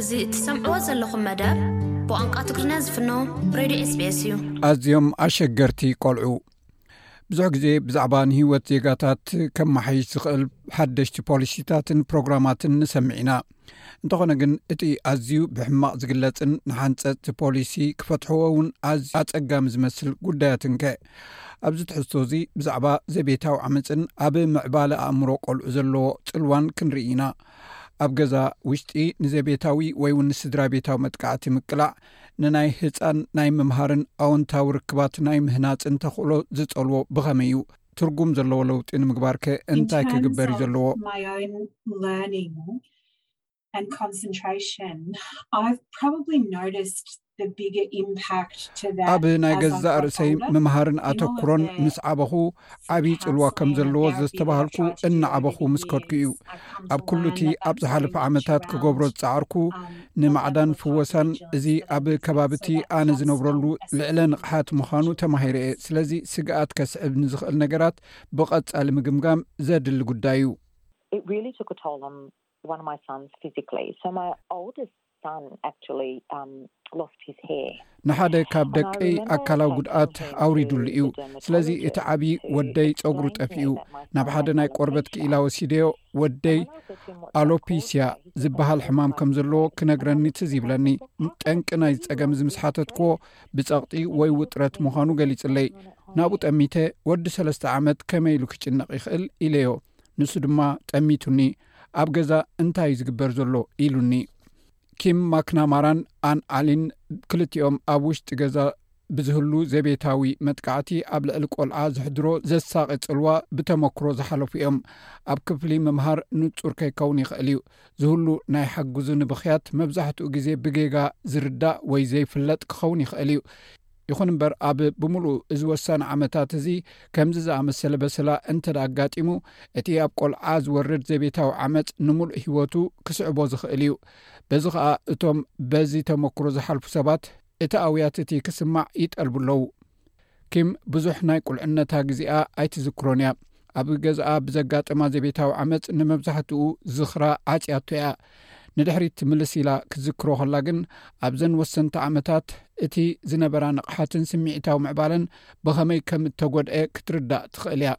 እዚ እትሰምዕዎ ዘለኹም መደብ ብቋንቋ ትግርኛ ዝፍኖ ሬድዮ ኤስቤስ እዩ። ኣዝዮም ኣሸገርቲ ቆልዑ ብዙሕ ግዜ ብዛዕባ ንህይወት ዜጋታት ከመሓይሽ ዝኽእል ሓደሽቲ ፖሊሲታትን ፕሮግራማትን ንሰምዕ ኢና። እንተኾነ ግን እቲ ኣዝዩ ብሕማቕ ዝግለጽን ንሓንጸጽቲ ፖሊሲ ክፈትሕዎ እውን ኣዝ ኣጸጋሚ ዝመስል ጉዳያትን ከ ኣብዚ ትሕዝቶ እዚ ብዛዕባ ዘቤታዊ ዓመፅን ኣብ ምዕባለ ኣእምሮ ቆልዑ ዘለዎ ፅልዋን ክንርኢ ኢና ኣብ ገዛ ውሽጢ ንዘቤታዊ ወይ እውን ንስድራ ቤታዊ መጥቃዕቲ ምቅላዕ ንናይ ህፃን ናይ ምምሃርን ኣወንታዊ ርክባት ናይ ምህናፅን ተኽእሎ ዝፀልዎ ብኸመይ እዩ ትርጉም ዘለዎ ለውጢ ንምግባር ከ እንታይ ክግበር እዩ ዘለዎ? ኣብ ናይ ገዛእ ርእሰይ ምምሃርን ኣተኩሮን ምስ ዓበኹ ዓብዪ ፅልዋ ከም ዘለዎ ዘዝተባሃልኩ እናዓበኹ ምስ ከድኩ እዩ ኣብ ኩሉ እቲ ኣብ ዝሓለፈ ዓመታት ክገብሮ ዝፀዓርኩ ንማዕዳን ፍወሳን እዚ ኣብ ከባቢ እቲ ኣነ ዝነብረሉ ልዕለ ንቕሓት ምዃኑ ተማሂረ እየ ስለዚ ስግኣት ከስዕብ ንዝኽእል ነገራት ብቐጻሊ ምግምጋም ዘድሊ ጉዳይ እዩ። ንሓደ ካብ ደቀይ ኣካላዊ ጉድኣት ኣውሪዱሉ እዩ ስለዚ እቲ ዓብዪ ወደይ ፀጉሩ ጠፊኡ ናብ ሓደ ናይ ቆርበት ክኢላ ወሲደዮ ወደይ ኣሎፒስያ ዝበሃል ሕማም ከም ዘለዎ ክነግረኒ ትዝ ይብለኒ ጠንቂ ናይ ዝፀገም እዚ ምስሓተትክዎ ብፀቕጢ ወይ ውጥረት ምዃኑ ገሊፅለይ ናብኡ ጠሚተ ወዲ ሰለስተ ዓመት ከመይ ኢሉ ክጭነቕ ይኽእል ኢለዮ ንሱ ድማ ጠሚቱኒ ኣብ ገዛ እንታይ እዩ ዝግበር ዘሎ ኢሉኒ ኪም ማክናማራን ኣን ኣሊን ክልቲኦም ኣብ ውሽጢ ገዛ ብዝህሉ ዘቤታዊ መጥቃዕቲ ኣብ ልዕሊ ቆልዓ ዝሕድሮ ዘሳቒ ጽልዋ ብተመክሮ ዝሓለፉ እዮም ኣብ ክፍሊ ምምሃር ንጹር ከይከውን ይኽእል እዩ ዝህሉ ናይ ሓግዙ ንብኽያት መብዛሕትኡ ግዜ ብጌጋ ዝርዳእ ወይ ዘይፍለጥ ክኸውን ይኽእል እዩ ይኹን እምበር ኣብ ብምሉኡ እዚ ወሳኒ ዓመታት እዚ ከምዚ ዝኣመሰለ በሰላ እንተ ኣጋጢሙ እቲ ኣብ ቆልዓ ዝወርድ ዘቤታዊ ዓመፅ ንምሉእ ህይወቱ ክስዕቦ ዝኽእል እዩ በዚ ኸዓ እቶም በዚ ተመክሮ ዝሓልፉ ሰባት እቲ ኣውያት እቲ ክስማዕ ይጠልቡ ኣለዉ ኪም ብዙሕ ናይ ቁልዕነታ ግዜኣ ኣይትዝክሮን እያ ኣብ ገዛኣ ብዘጋጠማ ዘቤታዊ ዓመፅ ንመብዛሕትኡ ዝኽራ ዓፅያቶ እያ ንድሕሪት ምልስ ኢላ ክትዝክሮ ኸላ ግን ኣብዘን ወሰንቲ ዓመታት እቲ ዝነበራ ንቕሓትን ስምዒታዊ ምዕባለን ብኸመይ ከም እተጐድኤ ክትርዳእ ትኽእል እያ።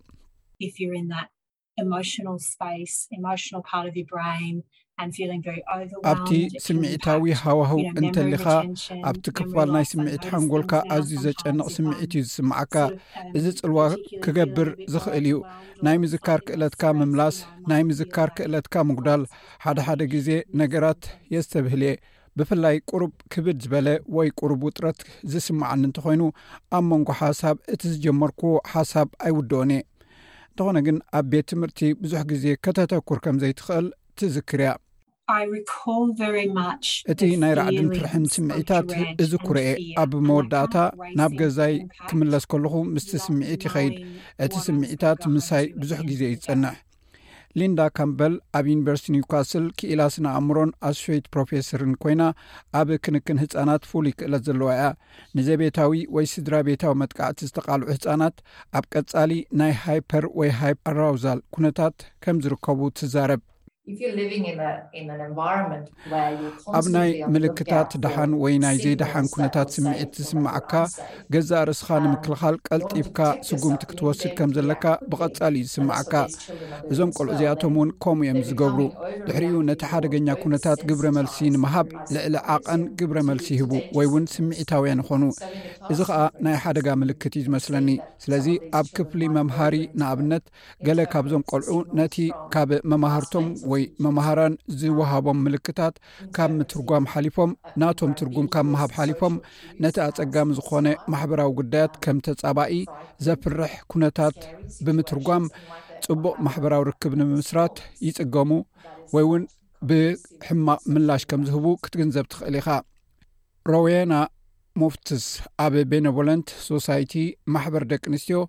ኣብቲ ስምዒታዊ ሃዋህው እንተሊኻ ኣብቲ ክፋል ናይ ስምዒት ሓንጎልካ ኣዝዩ ዘጨንቕ ስምዒት እዩ ዝስምዓካ እዚ ፅልዋ ክገብር ዝኽእል እዩ ናይ ምዝካር ክእለትካ ምምላስ ናይ ምዝካር ክእለትካ ምጉዳል ሓደ ሓደ ግዜ ነገራት የስተብህል እየ ብፍላይ ቁሩብ ክብድ ዝበለ ወይ ቁሩብ ውጥረት ዝስማዓኒ እንተኮይኑ ኣብ መንጎ ሓሳብ እቲ ዝጀመርክዎ ሓሳብ ኣይውድኦን እየ እንተኾነ ግን ኣብ ቤት ትምህርቲ ብዙሕ ግዜ ከተተኩር ከም ዘይትኽእል ትዝክር እያ እቲ ናይ ራዕድን ፍርሕን ስምዒታት እዚ ኩርኤ ኣብ መወዳእታ ናብ ገዛይ ክምለስ ከለኹ ምስቲ ስምዒት ይኸይድ እቲ ስምዒታት ምሳይ ብዙሕ ግዜ እዩ ዝጸንሕ ሊንዳ ካምበል ኣብ ዩኒቨርስቲ ኒውካስል ክኢላ ስነ ኣእምሮን ኣስሸይት ፕሮፌሰርን ኮይና ኣብ ክንክን ህፃናት ፍሉይ ክእለት ዘለዋ እያ ንዘቤታዊ ወይ ስድራ ቤታዊ መጥቃዕቲ ዝተቃልዑ ህፃናት ኣብ ቀፃሊ ናይ ሃይፐር ወይ ሃይ ኣራውዛል ኩነታት ከም ዝርከቡ ትዛረብ ኣብ ናይ ምልክታት ደሓን ወይ ናይ ዘይደሓን ኩነታት ስምዒት ዝስማዓካ ገዛእ ርእስኻ ንምክልኻል ቀልጢፍካ ስጉምቲ ክትወስድ ከም ዘለካ ብቐጻሊ እዩ ዝስማዓካ እዞም ቆልዑ እዚኣቶም እውን ከምኡ እዮም ዝገብሩ ድሕሪኡ ነቲ ሓደገኛ ኩነታት ግብረ መልሲ ንምሃብ ልዕሊ ዓቐን ግብረ መልሲ ይህቡ ወይ እውን ስምዒታውያን ይኾኑ እዚ ከዓ ናይ ሓደጋ ምልክት እዩ ዝመስለኒ ስለዚ ኣብ ክፍሊ መምሃሪ ንኣብነት ገለ ካብዞም ቆልዑ ነቲ ካብ መማህርቶም ወይ መማህራን ዝወሃቦም ምልክታት ካብ ምትርጓም ሓሊፎም ናቶም ትርጉም ካብ ምሃብ ሓሊፎም ነቲ ኣፀጋሚ ዝኾነ ማሕበራዊ ጉዳያት ከም ተፃባኢ ዘፍርሕ ኩነታት ብምትርጓም ፅቡቕ ማሕበራዊ ርክብ ንምምስራት ይፅገሙ ወይ እውን ብሕማቕ ምላሽ ከም ዝህቡ ክትግንዘብ ትኽእል ኢኻ ሮዌና ሞፍትስ ኣብ ቤነቮለንት ሶሳይቲ ማሕበር ደቂ ኣንስትዮ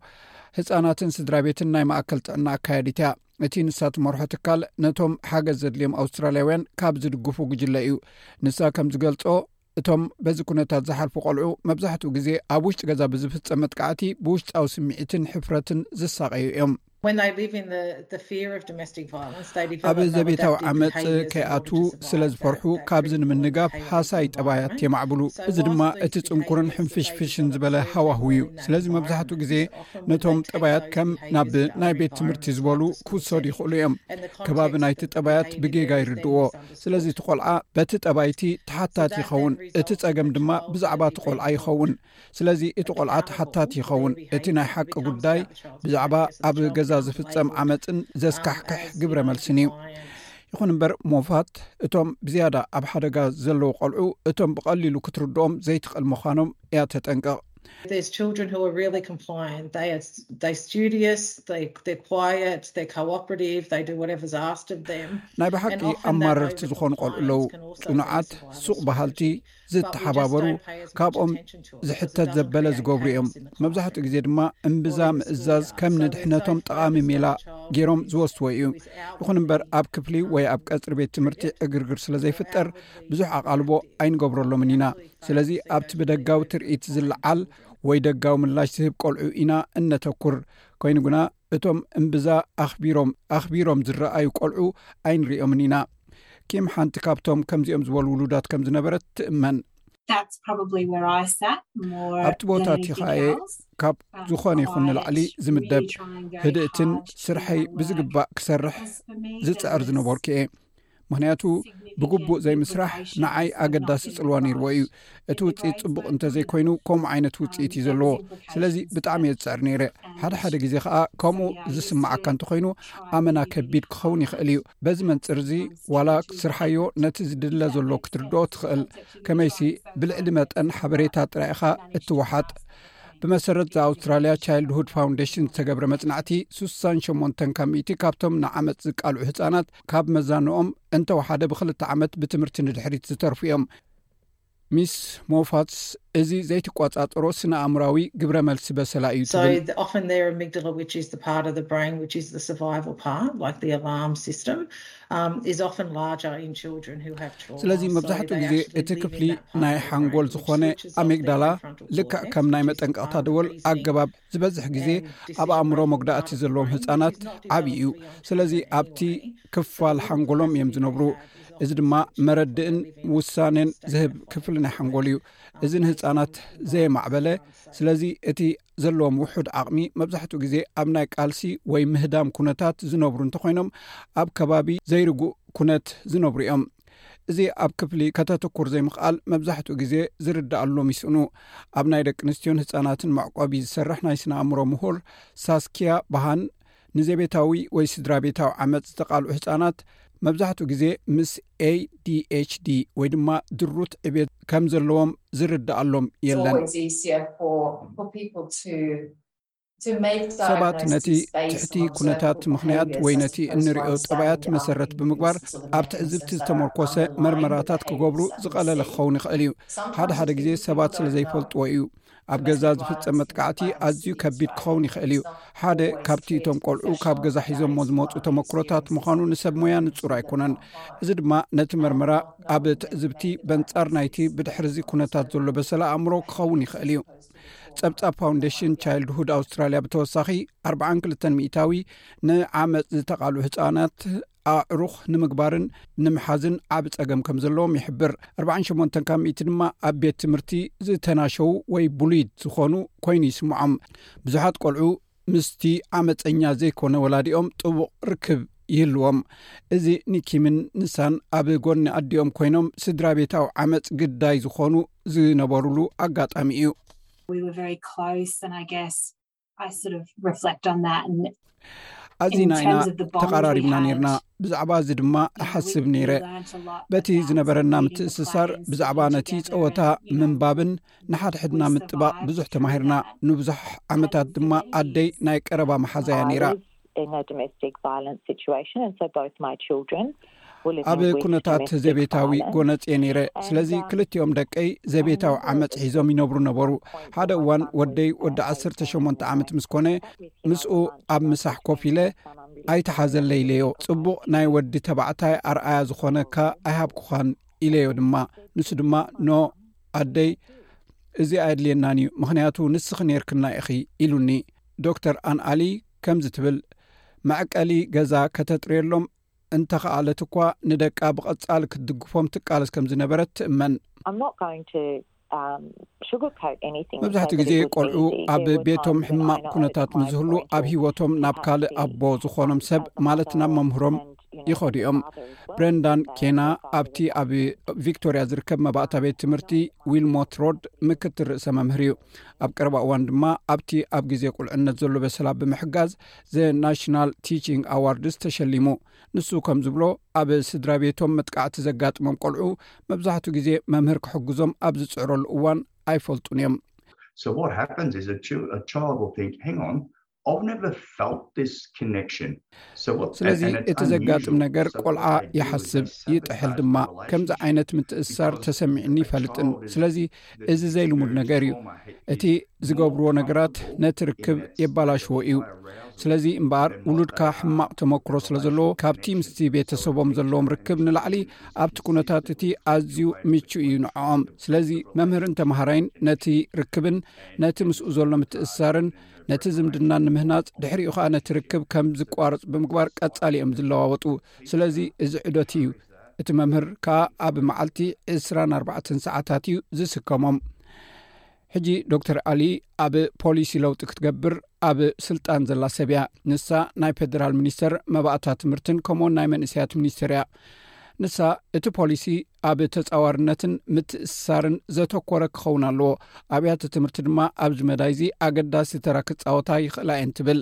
ህፃናትን ስድራ ቤትን ናይ ማእከል ጥዕና ኣካየዲት እያ እቲ ንሳ ትመርሖ ትካል ነቶም ሓገዝ ዘድልዮም ኣውስትራልያውያን ካብ ዝድግፉ ጉጅለ እዩ ንሳ ከም ዝገልፆ እቶም በዚ ኩነታት ዝሓልፉ ቆልዑ መብዛሕትኡ ግዜ ኣብ ውሽጢ ገዛ ብዝፍፀም መጥቃዕቲ ብውሽጣዊ ስምዒትን ሕፍረትን ዝሳቀዩ እዮም ኣብ ዘቤታዊ ዓመፅ ከይኣትዉ ስለ ዝፈርሑ ካብዚ ንምንጋፍ ሃሳይ ጠባያት የማዕብሉ እዚ ድማ እቲ ፅንኩርን ሕንፍሽፍሽን ዝበለ ሃዋህ እዩ ስለዚ መብዛሕትኡ ግዜ ነቶም ጠባያት ከም ናብ ናይ ቤት ትምህርቲ ዝበሉ ክውሰዱ ይኽእሉ እዮም ከባቢ ናይቲ ጠባያት ብጌጋ ይርድዎ ስለዚ እቲ ቆልዓ በቲ ጠባይቲ ተሓታት ይኸውን እቲ ፀገም ድማ ብዛዕባ እቲ ቆልዓ ይኸውን ስለዚ እቲ ቆልዓ ተሓታቲ ይኸውን እቲ ናይ ሓቂ ጉዳይ ብዛዕባ ኣብ ገዛ ዝፍፀም ዓመፅን ዘስካሕክሕ ግብረ መልስን እዩ ይኹን እምበር ሞፋት እቶም ብዝያዳ ኣብ ሓደጋ ዘለዉ ቆልዑ እቶም ብቐሊሉ ክትርድኦም ዘይትኽእል ምዃኖም እያ ተጠንቀቕ ናይ ብሓቂ ኣማረርቲ ዝኾኑ ቆልዑ ኣለዉ ፅኑዓት ሱቕ በሃልቲ ዝተሓባበሩ ካብኦም ዝሕተት ዘበለ ዝገብሩ እዮም መብዛሕትኡ ግዜ ድማ እምብዛ ምእዛዝ ከም ንድሕነቶም ጠቓሚ ሜላ ገይሮም ዝወስዎ እዩ ይኹን እምበር ኣብ ክፍሊ ወይ ኣብ ቀፅሪ ቤት ትምህርቲ ዕግርግር ስለ ዘይፍጠር ብዙሕ ኣቓልቦ ኣይንገብረሎምን ኢና ስለዚ ኣብቲ ብደጋዊ ትርኢት ዝለዓል ወይ ደጋዊ ምላሽ ዝህብ ቆልዑ ኢና እነተኩር ኮይኑ ግና እቶም እምብዛ ኣኽቢሮም ኣኽቢሮም ዝረኣዩ ቈልዑ ኣይንርእዮምን ኢና። ኪም ሓንቲ ካብቶም ከምዚኦም ዝበሉ ውሉዳት ከም ዝነበረት ትእመን። ኣብቲ ቦታ እቲ ኸኣ እየ ካብ ዝዀነ ይኹን ንላዕሊ ዝምደብ፣ ህድእትን ስርሐይ ብዝግባእ ክሰርሕ ዝጽዕር ዝነበርኩ እየ። ምክንያቱ ብግቡእ ዘይምስራሕ ንዓይ ኣገዳሲ ፅልዋ ነይርዎ እዩ እቲ ውፅኢት ፅቡቅ እንተዘይኮይኑ ከምኡ ዓይነት ውፅኢት እዩ ዘለዎ ስለዚ ብጣዕሚ እየ ዝፅዕር ነይረ ሓደ ሓደ ግዜ ከዓ ከምኡ ዝስማዓካ እንተኮይኑ ኣመና ከቢድ ክኸውን ይኽእል እዩ በዚ መንፅር እዚ ዋላ ክትስርሓዮ ነቲ ዝድለ ዘሎ ክትርድኦ ትኽእል ከመይሲ ብልዕሊ መጠን ሓበሬታ ጥራይ ኢኻ እትወሓጥ ብመሰረት ዛ ኣውስትራልያ ቻይልድሁድ ፋውንዴሽን ዝተገብረ መፅናዕቲ ስሳን ሸሞንተን ካብ ሚእቲ ካብቶም ንዓመፅ ዝቃልዑ ህፃናት ካብ መዛንኦም እንተወሓደ ብክልተ ዓመት ብትምህርቲ ንድሕሪት ዝተርፉ እዮም ሚስ ሞፋትስ እዚ ዘይትቋፃፀሮ ስነኣእምራዊ ግብረ መልሲ በሰላ እዩ ትብልስለዚ um, መብዛሕትኡ ግዜ እቲ ክፍሊ ናይ ሓንጎል ዝኾነ ኣሜግዳላ ልክዕ ከም ናይ መጠንቀቕታ ደወል ኣገባብ ዝበዝሕ ግዜ ኣብ ኣእምሮ መጉዳእቲ ዘለዎም ህፃናት ዓብዪ እዩ ስለዚ ኣብቲ ክፋል ሓንጎሎም እዮም ዝነብሩ እዚ ድማ መረድእን ውሳኔን ዝህብ ክፍሊ ናይ ሓንጎል እዩ እዚ ንህፃናት ዘየማዕበለ ስለዚ እቲ ዘለዎም ውሑድ ዓቕሚ መብዛሕትኡ ግዜ ኣብ ናይ ቃልሲ ወይ ምህዳም ኩነታት ዝነብሩ እንተኮይኖም ኣብ ከባቢ ዘይርጉእ ኩነት ዝነብሩ እዮም እዚ ኣብ ክፍሊ ከተትኩር ዘይምኽኣል መብዛሕትኡ ግዜ ዝርዳኣሉ ሚስኑ ኣብ ናይ ደቂ ኣንስትዮን ህፃናትን መዕቆቢ ዝሰርሕ ናይ ስነ ኣእምሮ ምሁር ሳስኪያ ባሃን ንዘቤታዊ ወይ ስድራ ቤታዊ ዓመፅ ዝተቓልዑ ህፃናት መብዛሕትኡ ግዜ ምስ adhd ወይ ድማ ድሩት ዕቤት ከም ዘለዎም ዝርዳኣሎም የለን ሰባት ነቲ ትሕቲ ኩነታት ምኽንያት ወይ ነቲ እንሪኦ ጠባያት መሰረት ብምግባር ኣብ ትዕዝብቲ ዝተመርኮሰ መርመራታት ክገብሩ ዝቐለለ ክኸውን ይኽእል እዩ ሓደ ሓደ ግዜ ሰባት ስለ ዘይፈልጥዎ እዩ ኣብ ገዛ ዝፍፀም መጥቃዕቲ ኣዝዩ ከቢድ ክኸውን ይኽእል እዩ ሓደ ካብቲ እቶም ቆልዑ ካብ ገዛ ሒዞሞ ዝመፁ ተመክሮታት ምዃኑ ንሰብ ሞያ ንፁር ኣይኮነን እዚ ድማ ነቲ መርመራ ኣብ ትዕዝብቲ በንፃር ናይቲ ብድሕርዚ ኩነታት ዘሎ በሰላ ኣእምሮ ክኸውን ይኽእል እዩ ፀብፃብ ፋውንዴሽን ቻይልድሁድ ኣውስትራልያ ብተወሳኺ 42 ሚታዊ ንዓመፅ ዝተቓሉ ህፃናት ኣዕሩኽ ንምግባርን ንምሓዝን ዓብ ፀገም ከም ዘለዎም ይሕብር 48 ካብ ሚእቲ ድማ ኣብ ቤት ትምህርቲ ዝተናሸዉ ወይ ቡሉይት ዝኾኑ ኮይኑ ይስምዖም ብዙሓት ቆልዑ ምስቲ ዓመጸኛ ዘይኮነ ወላዲኦም ጥቡቕ ርክብ ይህልዎም። እዚ ንኪምን ንሳን ኣብ ጎኒ ኣዲኦም ኮይኖም ስድራቤታዊ ዓመጽ ግዳይ ዝኾኑ ዝነበሩሉ ኣጋጣሚ እዩ። ኣዚና ኢና ተቓራሪብና ነይርና፣ ብዛዕባ እዚ ድማ እሓስብ ነይረ። በቲ ዝነበረና ምትእስሳር ብዛዕባ ነቲ ጸወታ ምንባብን፣ ንሓድሕድና ምጥባቕ ብዙሕ ተማሂርና ንብዙሕ ዓመታት ድማ ኣደይ ናይ ቀረባ መሓዛያ ነይራ ኣብ ኩነታት ዘቤታዊ ጎነፅ እየ ነይረ ስለዚ um, ክልቲኦም ደቀይ ዘቤታዊ ዓመፅ ሒዞም ይነብሩ ነበሩ ሓደ እዋን ወደይ ወዲ ዓስርተ ሸሞንተ ዓመት ምስ ኮነ ምስኡ ኣብ ምሳሕ ኮፍ ኢለ ኣይተሓዘለ ኢለዮ ፅቡቕ ናይ ወዲ ተባዕታይ ኣርኣያ ዝኾነካ ኣይሃብኩኻን ኢለዮ ድማ ንሱ ድማ ኖ ኣደይ እዚ ኣየድልየናን እዩ ምክንያቱ ንስኺ ነርክና ኢኺ ኢሉኒ ዶክተር ኣንኣሊ ከምዚ ትብል መዕቀሊ ገዛ ከተጥርየሎም እንተኸኣለት እኳ ንደቃ ብቐፃሊ ክትድግፎም ትቃለስ ከም ዝነበረት ትእመን Um, መብዛሕትኡ ግዜ ቆልዑ ኣብ ቤቶም ሕማቅ ኩነታት ንዝህሉ ኣብ ሂወቶም ናብ ካልእ ኣቦ ዝኮኖም ሰብ ማለት ናብ መምህሮም ይኸዱ እዮም ብረንዳን ኬና ኣብቲ ኣብ ቪክቶርያ ዝርከብ መባእታ ቤት ትምህርቲ ዊልሞት ሮድ ምክትል ርእሰ መምህር እዩ ኣብ ቀረባ እዋን ድማ ኣብቲ ኣብ ግዜ ቁልዕነት ዘሎ በሰላ ብምሕጋዝ ዘ ናሽናል ቲቺንግ ኣዋርድስ ተሸሊሙ ንሱ ከም ዝብሎ ኣብ ስድራ ቤቶም መጥቃዕቲ ዘጋጥሞም ቆልዑ መብዛሕትኡ ግዜ መምህር ክሕግዞም ኣብ ዝፅዕረሉ እዋን ኣይፈልጡን እዮም ስለዚ እቲ ዘጋጥም ነገር ቆልዓ ይሓስብ ይጥሕል ድማ ከምዚ ዓይነት ምትእስሳር ተሰሚዕኒ ይፈልጥን ስለዚ እዚ ዘይልሙድ ነገር እዩ እቲ ዝገብርዎ ነገራት ነቲ ርክብ የባላሽዎ እዩ ስለዚ እምበኣር ውሉድካ ሕማቅ ተመክሮ ስለ ዘለዎ ካብቲ ምስቲ ቤተሰቦም ዘለዎም ርክብ ንላዕሊ ኣብቲ ኩነታት እቲ ኣዝዩ ምቹ እዩ ንዕኦም ስለዚ መምህርን ተምሃራይን ነቲ ርክብን ነቲ ምስኡ ዘሎ ምትእስሳርን ነቲ ዝምድና ንምህናፅ ድሕሪኡ ከዓ ነቲ ርክብ ከም ዝቋርፅ ብምግባር ቀፃሊ እዮም ዝለዋወጡ ስለዚ እዚ ዑደት እዩ እቲ መምህር ከዓ ኣብ መዓልቲ 2ስራን ኣርባዕተን ሰዓታት እዩ ዝስከሞም ሕጂ ዶክተር ኣሊ ኣብ ፖሊሲ ለውጢ ክትገብር ኣብ ስልጣን ዘላ ሰብ እያ ንሳ ናይ ፌደራል ሚኒስተር መባእታ ትምህርትን ከምኡውን ናይ መንእሰያት ሚኒስተር እያ ንሳ እቲ ፖሊሲ ኣብ ተጻዋርነትን ምትእስሳርን ዘተኮረ ክኸውን ኣለዎ ኣብያተ ትምህርቲ ድማ ኣብዚ መዳይ እዚ ኣገዳሲ ተራ ክጻወታ ይኽእላ እየን ትብል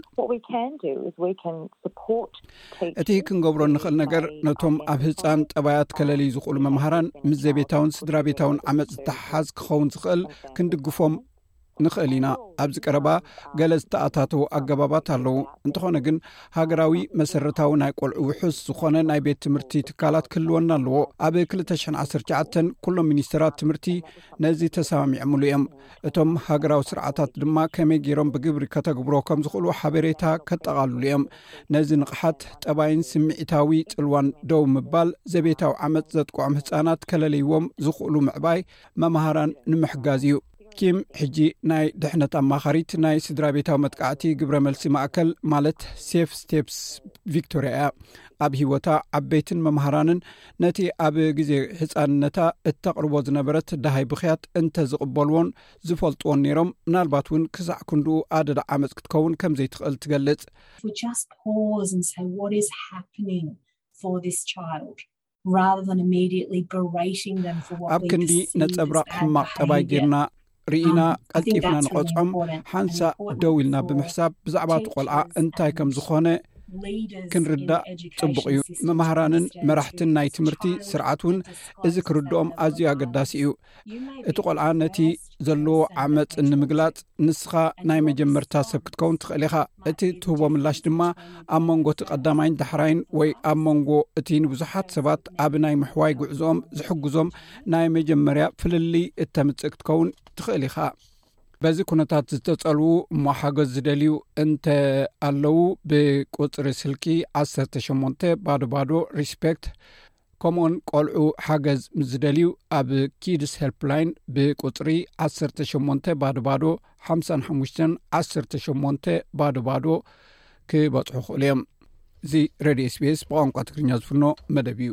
እቲ ክንገብሮ እንኽእል ነገር ነቶም ኣብ ህፃን ጠባያት ከለልዩ ዝኽእሉ መምሃራን ምስ ዘቤታውን ስድራ ቤታውን ዓመፅ ዝተሓሓዝ ክኸውን ዝኽእል ክንድግፎም ንኽእል ኢና ኣብዚ ቀረባ ገለ ዝተኣታተዉ ኣገባባት ኣለዉ እንተኾነ ግን ሃገራዊ መሰረታዊ ናይ ቆልዑ ውሑስ ዝኾነ ናይ ቤት ትምህርቲ ትካላት ክህልወና ኣለዎ ኣብ 219 ኩሎም ሚኒስተራት ትምህርቲ ነዚ ተሰማሚዖምሉ እዮም እቶም ሃገራዊ ስርዓታት ድማ ከመይ ገይሮም ብግብሪ ከተግብሮ ከም ዝኽእሉ ሓበሬታ ከጠቓልሉ እዮም ነዚ ንቕሓት ጠባይን ስምዒታዊ ፅልዋን ደው ምባል ዘቤታዊ ዓመፅ ዘጥቅዖም ህፃናት ከለለይዎም ዝኽእሉ ምዕባይ መምሃራን ንምሕጋዝ እዩ ኪም ሕጂ ናይ ድሕነት ኣማኻሪት ናይ ስድራ ቤታዊ መጥቃዕቲ ግብረ መልሲ ማእከል ማለት ሴፍ ስቴፕስ ቪክቶርያ እያ ኣብ ሂወታ ዓበይትን መምሃራንን ነቲ ኣብ ግዜ ህፃንነታ እተቕርቦ ዝነበረት ደሃይ ብክያት እንተ ዝቕበልዎን ዝፈልጥዎን ነይሮም ምናልባት እውን ክሳዕ ክንድኡ ኣደዳ ዓመፅ ክትከውን ከም ዘይትኽእል ትገልፅ ኣብ ክንዲ ነፀብራቅ ሕማቅ ጠባይ ጌርና ርኢና um, ቀልጢፍና ንቐፅዖም ሓንሳእ ደው ኢልና ብምሕሳብ ብዛዕባ እቲ ቆልዓ እንታይ ከም ዝኾነ ክንርዳእ ፅቡቅ እዩ መማህራንን መራሕትን ናይ ትምህርቲ ስርዓት እውን እዚ ክርድኦም ኣዝዩ ኣገዳሲ እዩ እቲ ቆልዓ ነቲ ዘለዎ ዓመፅ ንምግላፅ ንስኻ ናይ መጀመርታ ሰብ ክትከውን ትኽእል ኢኻ እቲ ትህቦ ምላሽ ድማ ኣብ መንጎ እቲ ቀዳማይን ዳሕራይን ወይ ኣብ መንጎ እቲ ንብዙሓት ሰባት ኣብ ናይ ምሕዋይ ጉዕዞኦም ዝሕግዞም ናይ መጀመርያ ፍልልይ እተምፅእ ክትከውን ትኽእል ኢኻ በዚ ኩነታት ዝተፀልዉ እሞ ሓገዝ ዝደልዩ እንተ ኣለዉ ብቁፅሪ ስልኪ 18 ባዶ ባዶ ሪስፔክት ከምኡውን ቆልዑ ሓገዝ ምስ ዝደልዩ ኣብ ኪድስ ሄልፕላይን ብቁፅሪ 18 ባዶባዶ 55 18 ባዶባዶ ክበፅሑ ክእሉ እዮም እዚ ረድዮ ስቤስ ብቋንቋ ትግርኛ ዝፍኖ መደብ እዩ